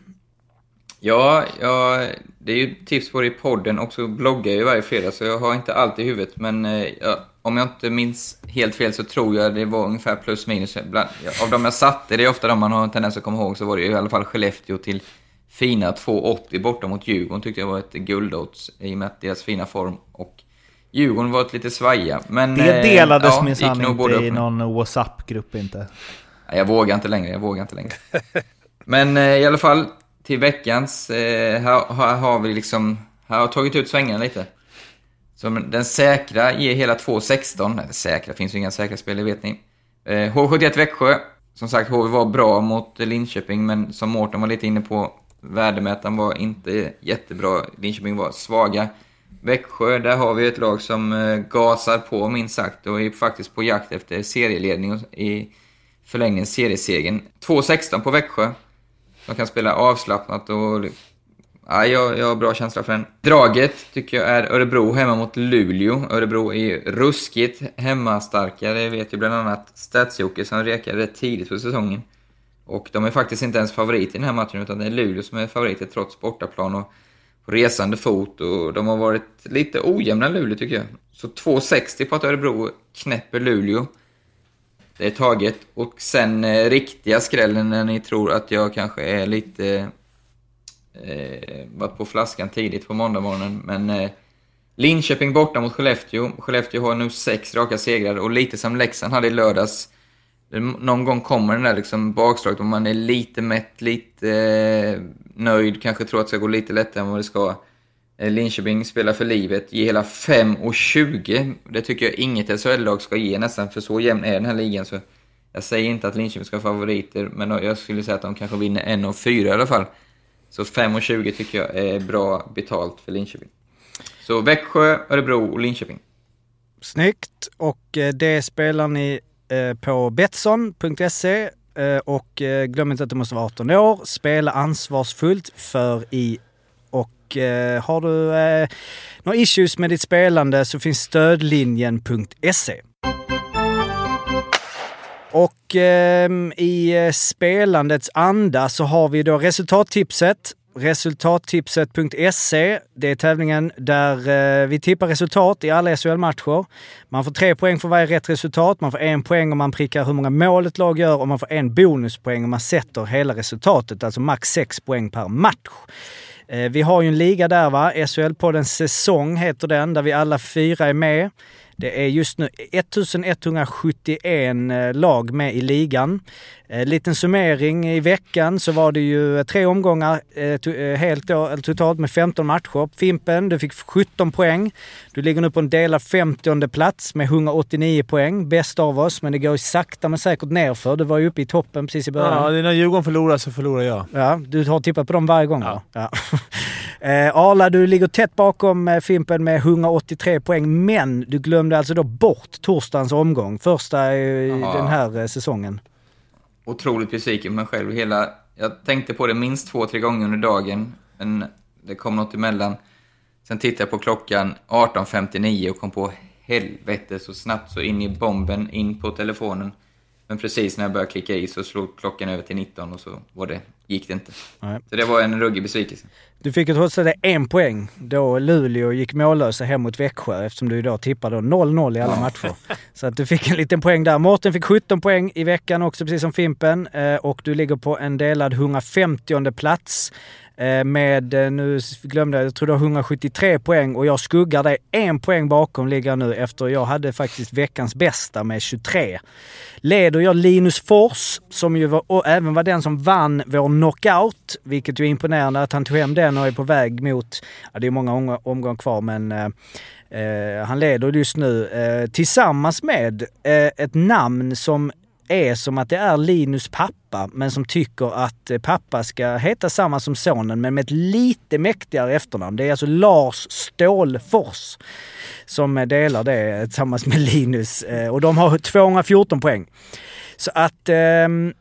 Ja, ja, det är ju tips både i podden och så bloggar jag ju varje fredag så jag har inte allt i huvudet. Men eh, ja, om jag inte minns helt fel så tror jag det var ungefär plus minus. Bland, ja, av de jag satte, det är ofta de man har en tendens att komma ihåg, så var det i alla fall Skellefteå till fina 2,80 borta mot Djurgården tyckte jag var ett guldodds i och med att deras fina form. Och Djurgården var ett lite svaja. Men, Det eh, delades ja, minsann inte i någon WhatsApp-grupp inte. Nej, jag vågar inte längre, jag vågar inte längre. *laughs* Men eh, i alla fall, till veckans, eh, här, här har vi liksom, här har jag tagit ut svängarna lite. Så den säkra ger hela 2,16. Eller säkra, finns ju inga säkra spel, det vet ni. Eh, H71 Växjö. Som sagt, HV var bra mot Linköping, men som Mårten var lite inne på, värdemätaren var inte jättebra. Linköping var svaga. Växjö, där har vi ett lag som eh, gasar på minst sagt och är faktiskt på jakt efter serieledning och i förlängningen seriesegern. 2-16 på Växjö. De kan spela avslappnat och... Ja, jag, jag har bra känsla för den. Draget tycker jag är Örebro hemma mot Luleå. Örebro är ju ruskigt hemmastarka, det vet ju bland annat stats som rekade rätt tidigt på säsongen. Och de är faktiskt inte ens favorit i den här matchen, utan det är Luleå som är favoriter trots bortaplan och på resande fot. Och de har varit lite ojämna Luleå tycker jag. Så 2,60 på att Örebro knäpper Luleå. Det är taget. Och sen eh, riktiga skrällen när ni tror att jag kanske är lite... Eh, varit på flaskan tidigt på måndagmorgonen. Men eh, Linköping borta mot Skellefteå. Skellefteå har nu sex raka segrar och lite som Leksand hade i lördags. Någon gång kommer den där liksom bakslaget om man är lite mätt, lite eh, nöjd, kanske tror att det ska gå lite lättare än vad det ska. Eh, Linköping spelar för livet, ger hela 5,20. Det tycker jag inget SHL-lag ska ge nästan, för så jämn är den här ligan. Så jag säger inte att Linköping ska ha favoriter, men jag skulle säga att de kanske vinner 1,4 i alla fall. Så 5,20 tycker jag är bra betalt för Linköping. Så Växjö, Örebro och Linköping. Snyggt! Och eh, det spelar ni Eh, på Betsson.se eh, och eh, glöm inte att du måste vara 18 år. Spela ansvarsfullt för i och har du eh, några issues med ditt spelande så finns stödlinjen.se. Och ehm, eh, i spelandets anda så har vi då resultattipset. Resultattipset.se. Det är tävlingen där eh, vi tippar resultat i alla SHL-matcher. Man får tre poäng för varje rätt resultat. Man får en poäng om man prickar hur många mål ett lag gör och man får en bonuspoäng om man sätter hela resultatet. Alltså max sex poäng per match. Eh, vi har ju en liga där va, SHL-podden Säsong heter den, där vi alla fyra är med. Det är just nu 1171 eh, lag med i ligan. Eh, liten summering i veckan så var det ju tre omgångar eh, to- eh, helt totalt med 15 matcher. Fimpen, du fick 17 poäng. Du ligger nu på en delad 50 plats med 189 poäng. Bäst av oss, men det går ju sakta men säkert nerför. Du var ju uppe i toppen precis i början. Ja, när Djurgården förlorar så förlorar jag. Ja, du har tippat på dem varje gång Ja. Ja. *laughs* Eh, Arla, du ligger tätt bakom eh, Fimpen med 183 poäng, men du glömde alltså då bort torsdagens omgång. Första i Ja. den här eh, säsongen. Otroligt besviken på mig själv. Hela, jag tänkte på det minst två, tre gånger under dagen, men det kom något emellan. Sen tittade jag på klockan 18.59 och kom på helvete så snabbt så in i bomben, in på telefonen. Men precis när jag började klicka i så slog klockan över till 19 och så var det, gick det inte. Nej. Så det var en ruggig besvikelse. Du fick ju trots det en poäng då Luleå gick mållösa hem mot Växjö eftersom du idag tippade då 0-0 i alla matcher. Så att du fick en liten poäng där. Mårten fick 17 poäng i veckan också precis som Fimpen eh, och du ligger på en delad 150 plats. Eh, med, eh, nu glömde jag, jag tror du har 173 poäng och jag skuggar dig en poäng bakom ligger jag nu efter jag hade faktiskt veckans bästa med 23. Leder jag Linus Fors, som ju var, och även var den som vann vår knockout, vilket ju är imponerande att han tog hem den och är på väg mot, ja det är många omgångar kvar men eh, eh, han leder just nu eh, tillsammans med eh, ett namn som är som att det är Linus pappa, men som tycker att eh, pappa ska heta samma som sonen, men med ett lite mäktigare efternamn. Det är alltså Lars Stålfors som eh, delar det tillsammans med *laughs* Linus. Eh, Och de har 214 poäng. Så att ehm,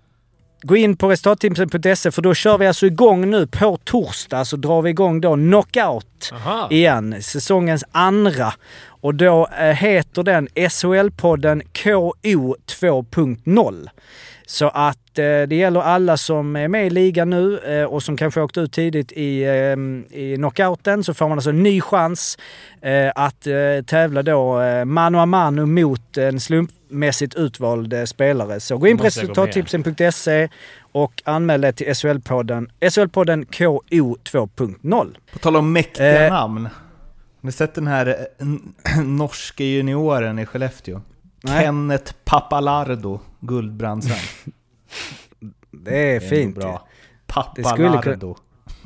gå in på resultattipsen.se för då kör vi alltså igång nu på torsdag så drar vi igång då Knockout Aha. igen, säsongens andra. Och då eh, heter den SHL-podden KO 2.0. Så att eh, det gäller alla som är med i ligan nu eh, och som kanske åkt ut tidigt i, eh, i knockouten så får man alltså en ny chans eh, att eh, tävla då eh, mano a mano mot en slumpmässigt utvald eh, spelare. Så gå in på resultattipsen.se och anmäl dig till SHL-podden, SHL-podden KO 2.0. På tal om mäktiga Eh. namn. Har ni sett den här *clears throat* norske junioren i Skellefteå? Nej. Kenneth Papalardo Guldbrandsen. *laughs* Det är fint. bra. Det skulle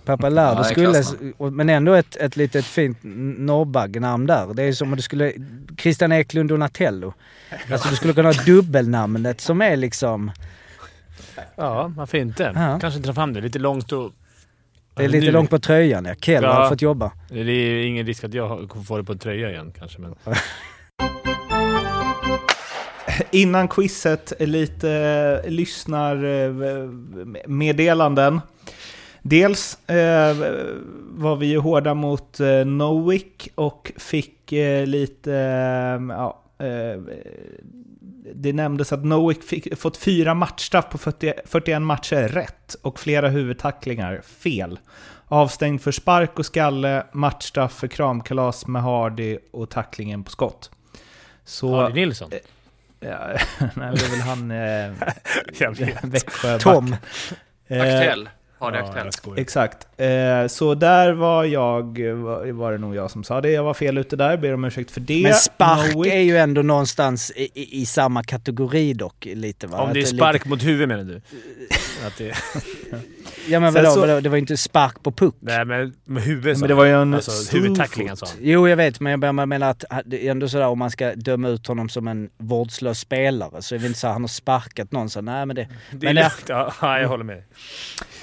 Papalardo. *laughs* Ja, skulle, men ändå ett, ett litet fint norrbaggenamn där. Det är som om du skulle, Christian Eklund Donatello. Alltså du skulle kunna ha dubbelnamnet som är liksom, Ja, varför inte? Ja. Kanske dra fram det. Lite långt och... det är lite Nu- långt på tröjan ja. Kell Ja. har fått jobba. Det är ingen risk att jag kommer få det på en tröja igen kanske, men... *laughs* Innan quizet, lite eh, lyssnarmeddelanden. Dels eh, var vi ju hårda mot eh, Nowick och fick eh, lite... Eh, ja, eh, det nämndes att Nowick fick, fått fyra matchstraff på 40, 41 matcher rätt och flera huvudtacklingar fel. Avstängd för spark och skalle, matchstraff för kramkalas med Hardy och tacklingen på skott. Så... Hardy Nilsson. Ja, *laughs* nej, det är väl han... Eh. *laughs* Växjö Tom. Eh, Har det Ja, aktuell. jag skojar. Exakt. Eh, så där var jag, var, var det nog jag som sa det. Jag var fel ute där, ber om ursäkt för det. Men spark Nowick- är ju ändå någonstans i, i, i samma kategori dock lite va? Om det är spark Lite, mot huvud menar du? *laughs* Att det, ja men vadå, så- vadå, det var ju inte spark på puck. nej men med huvudet Men det var ju en Alltså huvudtackling alltså. Jo, jag vet, men jag menar att det är ändå sådär om man ska döma ut honom som en vårdslös spelare så är det inte så att han har sparkat någon så nej men det... Det Men lugnt. Ja, ja, jag håller med.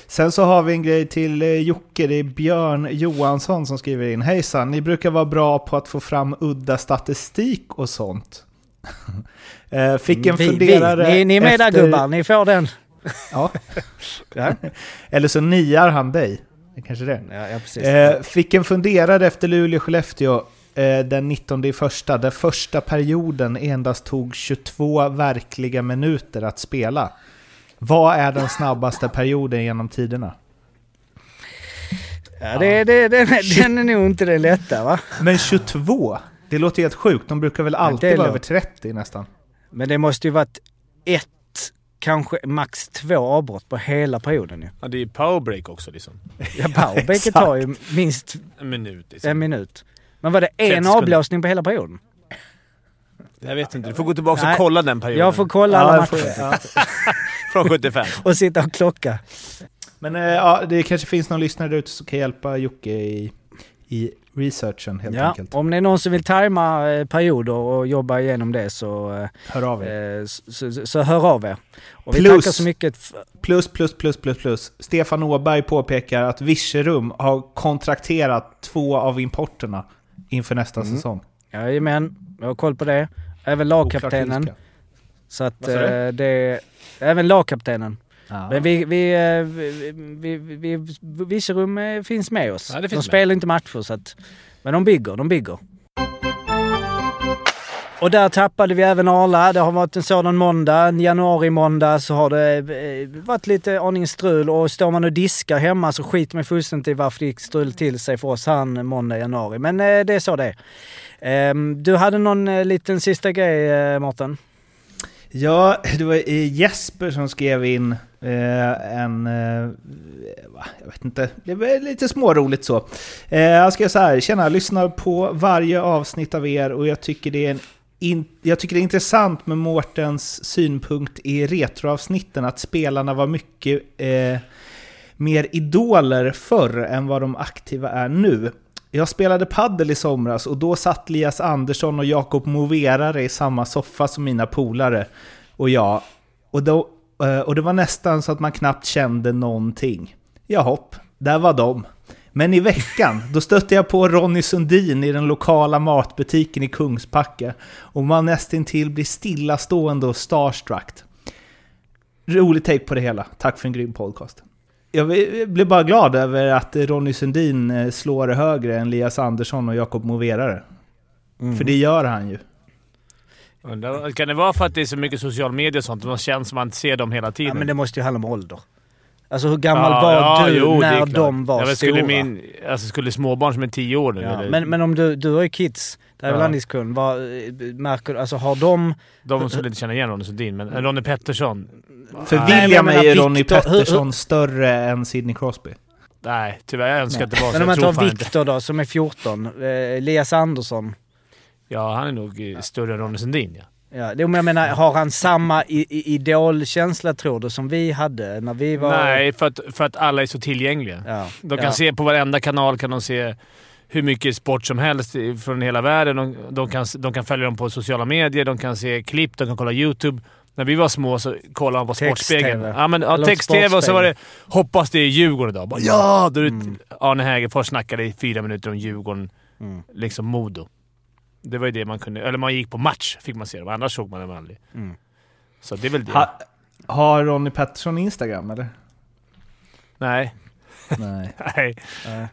Sen så har vi en grej till eh, Jocke, det är Björn Johansson som skriver in. Hejsan, ni brukar vara bra på att få fram udda statistik och sånt. *laughs* Eh, Fick en vi, vi, funderare ni, ni är med där efter- gubbar, ni får den. *laughs* Ja. Eller så niar han dig. Kanske det. ja, ja. Eh, fick en funderare efter Luleå-Skellefteå den 19 i första, där första perioden endast tog 22 verkliga minuter att spela. Vad är den snabbaste perioden genom tiderna? ja, det, det, den, den är nog inte det lätta va? Men 22? Det låter helt sjukt. De brukar väl alltid vara över 30 nästan. Men det måste ju varit ett, kanske max två avbrott på hela perioden ju. Ja, det är powerbreak också liksom. Ja, powerbreaket *laughs* tar ju minst En minut liksom. en minut. Men var det 30 en avblåsning på hela perioden? Jag vet inte. Du får gå tillbaka Nej, och kolla den perioden. Jag får kolla alla matcher. Från 75. *laughs* och sitta och klocka. Men eh, ja, det kanske finns någon lyssnare där ute som kan hjälpa Jocke i, i researchen helt Ja, enkelt. om det är någon som vill tajma eh, perioder och jobba igenom det så, eh, Hör av er. eh, så, så, så hör av er. Och vi Plus- tackar så mycket. Plus, plus, plus, plus, plus. Stefan Åberg påpekar att Virserum har kontrakterat två av importerna inför nästa Mm. säsong. Jajamän, jag har koll på det. Även lagkaptenen. Så att eh, det... Även lagkaptenen. Ja. Men vi, vi, eh, vi, vi, vi, vi Virserum eh, finns med oss. Ja, det de finns med. spelar inte matcher så att... Men de bygger, de bygger. Och där tappade vi även Arla. Det har varit en sådan måndag. En januari-måndag så har det eh, varit lite aning strul. Och står man och diskar hemma så skiter man fullständigt i varför det gick strul till sig för oss han måndag, januari. Men det är så det är. Ehm, Du hade någon liten sista grej, Mårten? Ja, det var eh, Jesper som skrev in eh, en... Eh, jag vet inte, det var lite småroligt så. Jag ska skrev så här, tjena, lyssnar på varje avsnitt av er och jag tycker det är en in, jag tycker det är intressant med Mårtens synpunkt i retroavsnitten att spelarna var mycket eh, mer idoler förr än vad de aktiva är nu. Jag spelade paddel i somras och då satt Lias Andersson och Jakob Moverare i samma soffa som mina polare och jag. Och, då, eh, och det var nästan så att man knappt kände någonting. Ja, hopp, där var de. Men i veckan, *laughs* då stötte jag på Ronny Sundin i den lokala matbutiken i Kungsbacka och man nästintill blir stillastående och starstruck. Rolig take på det hela. Tack för en grym podcast. Jag blev bara glad över att Ronny Sundin eh, slår högre än Lias Andersson och Jakob Moverare. För det gör han ju. Undrar, Kan det vara för att det är så mycket social media och sånt? och Det känns som att man ser dem hela tiden. Ja, men det måste ju handla om ålder. Alltså hur gammal var ja, du jo, när de var ja, men stora? skulle, min, alltså, skulle småbarn som är tio år nu, ja, eller, men, men om du, du har ju kids, det är väl Ja. Andis kund. Vad, eh, märker alltså har de... de skulle inte känna igen Ronny Sundin, men Ronny Pettersson. För William jag är ju menar Ronny Victor- hur- Pettersson större än Sidney Crosby. Nej, tyvärr. Jag önskar att det var så. Men om man tar inte. Viktor då, som är 14. Eh, Elias Andersson. Ja, han är nog eh, större än Ronny Sundin, ja. Ja, det, men jag menar, har han samma i, i, idolkänsla tror du som vi hade när vi var... Nej, för att, för att alla är så tillgängliga. Ja, De kan ja. se på varenda kanal kan de se hur mycket sport som helst från hela världen. De, de, kan, de kan följa dem på sociala medier, de kan se klipp, de kan kolla YouTube. När vi var små så kollade man på Text-tv. Sportspegeln. Ja, men, ja, text-tv och så var det. “Hoppas det är Djurgården idag”. Bara, ja! Då är det Mm. Arne Hägerfors snackade i fyra minuter om Djurgården, Mm. liksom Modo. Det var ju det man kunde... Eller man gick på match fick man se dem, annars såg man dem aldrig. Mm. Så det är väl det. Ha, har Ronny Pettersson Instagram eller? Nej. Nej. *laughs* Nej.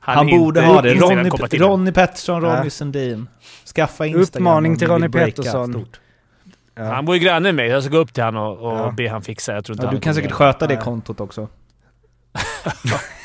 Han, är borde ha det. Ronny. Ronny Pettersson, Ronny Ja. Sundin. Skaffa Instagram Uppmaning till Ronny Pettersson. stort. Ja. Han bor ju granne med mig. Jag ska gå upp till honom och, och Ja. be han fixa. Jag tror inte Ja, han du kan säkert sköta det kontot också. *laughs* *laughs*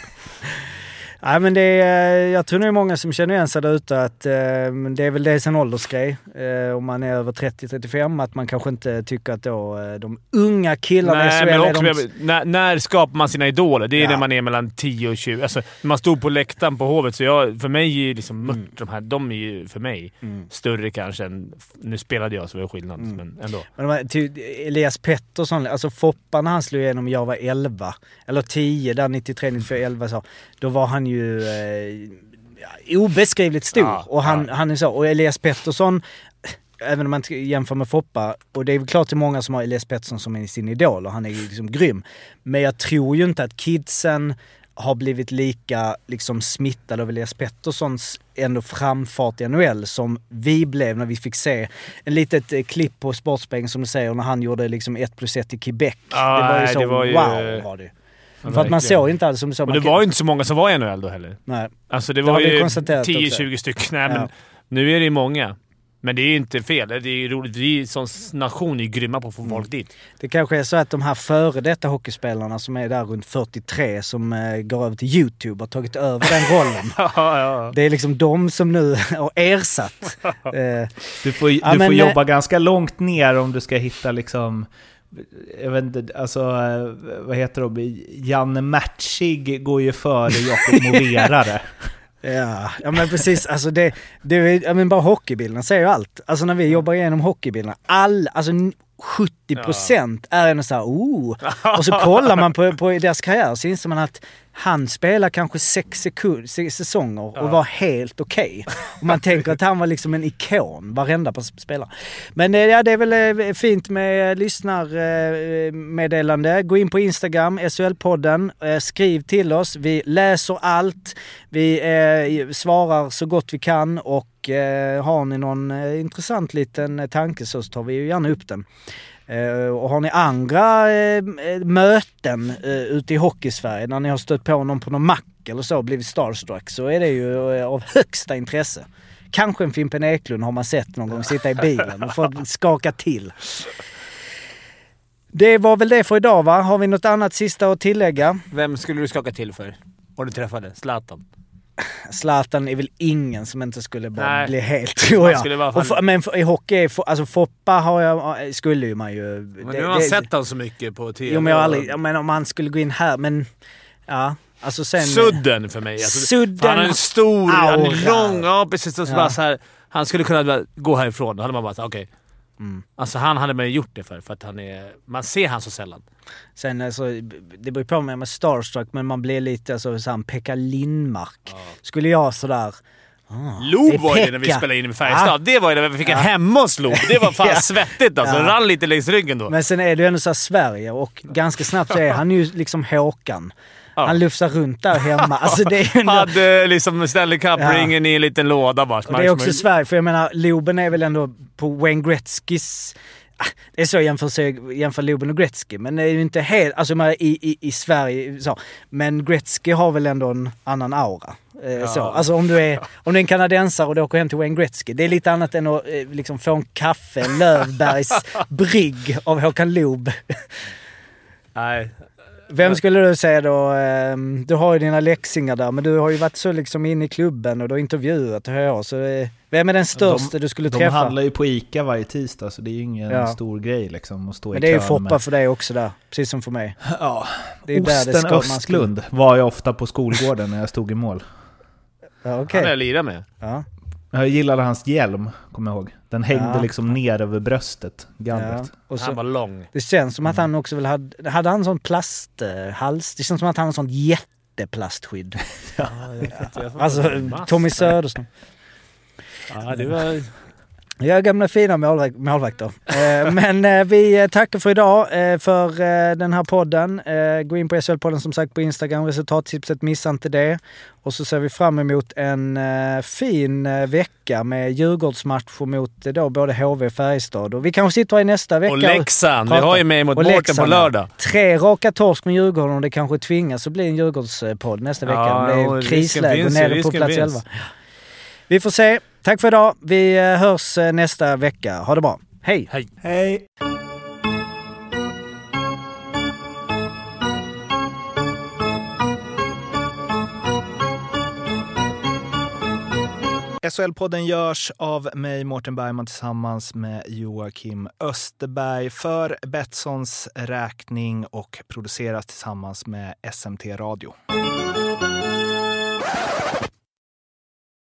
Nej men det är, jag tror det är många som känner igen sig där ute att eh, men det är väl dels en åldersgrej. Eh, om man är över 30-35 att man kanske inte tycker att då eh, de unga killarna i Nej, SHL men är också, de... när, när skapar man sina idoler? Det är Ja. när man är mellan 10 och 20. Alltså, när man stod på läktaren på Hovet, så jag, för mig är ju liksom Mört, de här, de är ju för mig Mm. större kanske än... Nu spelade jag så det var skillnad, Mm. men ändå. Men de här, ty, Elias Pettersson, alltså Foppa när han slog igenom jag var 11, eller 10 där 93, 94, 11 så. Då var han ju eh, obeskrivligt stor. Ja, och han, ja. han är så. Och Elias Pettersson, även om man jämför med Foppa, och det är klart till många som har Elias Pettersson som är sin idol och han är ju liksom grym. Men jag tror ju inte att kidsen har blivit lika liksom smittade av Elias Petterssons ändå framfart i NHL som vi blev när vi fick se en litet eh, klipp på Sportspegeln som du säger när han gjorde liksom 1 plus 1 i Quebec. Ja, det var ju nej, så det var ju- wow var det. För att man såg inte alls som du sa. Och det var ju inte så många som var i NHL då heller. Nej. Alltså det Det var ju konstaterat också. 10-20 stycken. Nej, men Ja. nu är det ju många. Men det är ju inte fel. Det är ju roligt. Vi som nation är ju grymma på att få Mm. folk dit. Det kanske är så att de här före detta hockeyspelarna som är där runt 43 som eh, går över till YouTube har tagit över den rollen. *laughs* ja, ja. Det är liksom de som nu *laughs* har ersatt. *laughs* Eh, Du får, Ja, du men, får eh, jobba ganska långt ner om du ska hitta liksom... Jag vet inte, alltså vad heter de? Janne Matchig går ju före Jakob *laughs* Moverare. Ja, ja men precis. Alltså det, det, ja, men bara hockeybilderna säger ju allt. Alltså när vi jobbar igenom hockeybilderna, all, alltså 70% är ändå såhär oh. Och så kollar man på, på deras karriär så inser man att han spelar kanske sex sekund, säsonger och var helt okej. Och man tänker att han var liksom en ikon, varenda spelare. Men eh, ja, det är väl eh, fint med lyssnarmeddelande. Gå in på Instagram, SHL-podden. Eh, Skriv till oss. Vi läser allt. Vi eh, svarar så gott vi kan och eh, har ni någon eh, intressant liten eh, tanke så tar vi ju gärna upp den. Eh, och har ni andra eh, eh, möten eh, ute i Hockeysverige när ni har stött på någon på någon mack eller så och blivit starstruck så är det ju eh, av högsta intresse. Kanske en Fimpen Eklund har man sett någon gång sitta i bilen och få skaka till. Det var väl det för idag va? Har vi något annat sista att tillägga? Vem skulle du skaka till för? Om du träffade? Zlatan? Zlatan är väl ingen som inte skulle bara Nej. bli helt, *laughs* tror jag. Och men i hockey, är alltså Foppa har jag, skulle ju man ju... Men nu har man sett honom så mycket på TV. Jo men jag har aldrig, men om han skulle gå in här, men... Ja, alltså sen... Sudden för mig. Alltså, Sudden Han är en stor, han är aura. lång, ja precis. Och så Ja. bara så här, han skulle kunna gå härifrån. Då hade man bara okej. Mm. Alltså han hade man ju gjort det för, för att han är... Man ser han så sällan. Sen alltså, det beror på om jag är starstruck, men man blir lite alltså, såhär, Pekka Lindmark. Skulle jag sådär... Ah, det Loob var ju det när vi spelade in med Färjestad. Ja. Det var ju när vi fick en Ja. hemma hos Loob. Det var fan *laughs* Ja. svettigt alltså. Ja. Det rann lite längs ryggen då. Men sen är det ju ändå såhär Sverige och ganska snabbt så är han ju liksom Håkan. Ja. Han lufsar runt där hemma. Alltså det är ändå... Hade liksom Stanley Ja. Cup-ringen i en liten låda bara. Och det är också Sverige, för jag menar Loben är väl ändå på Wayne Gretzkys... Ah, Det är så jag jämför, jämför Loben och Gretzky, men det är ju inte helt... Alltså i, i, i Sverige så. Men Gretzky har väl ändå en annan aura. Eh, så. Alltså om du, är, om du är en kanadensare och du åker hem till Wayne Gretzky, det är lite annat än att eh, liksom få en kaffe, Lövbergs *laughs* brygg av Håkan Loob. Nej. Vem skulle du säga då? eh, Du har ju dina läxingar där, men du har ju varit så liksom inne i klubben och du har intervjuat och hör jag. Så eh, vem är den största du skulle De träffa? handlar ju på ICA varje tisdag så det är ju ingen Ja. stor grej liksom att stå Men i det är ju Foppa med- för dig också där, precis som för mig. Ja. Det är ju där det Osten ska- man ska- Östlund var jag ofta på skolgården när jag stod i mål. Ja, okej. Han är jag lirat med. Ja, Jag gillade hans hjälm, kommer jag ihåg. Den hängde Ja. liksom ner över bröstet, ja. gallret. Och Han var lång. det känns som att han också väl hade... Hade han sån plasthals? Det känns som att han har sånt jätteplastskydd. *laughs* Alltså Tommy Söderström. Ja, det var... Ja, gamla fina målvak- målvakter. Eh, *laughs* men eh, vi tackar för idag, eh, för den här podden. Gå in på SHL-podden som sagt på Instagram, resultattipset, missa inte det. Och så ser vi fram emot en fin vecka med Djurgårdsmatcher mot då både HV och Färjestad. Och vi kanske sitter här i nästa vecka Och Leksand. Vi har ju med mot Mårten på lördag. Tre raka torsk med Djurgården och det kanske tvingas att bli en Djurgårdspodd nästa vecka. Ja, det är krisläge och nere på plats finns. 11. Vi får se. Tack för idag. Vi eh, hörs eh, nästa vecka. Ha det bra. Hej! Hej. Hej! SHL-podden görs av mig, Mårten Bergman, tillsammans med Joakim Österberg för Betssons räkning och produceras tillsammans med SMT Radio.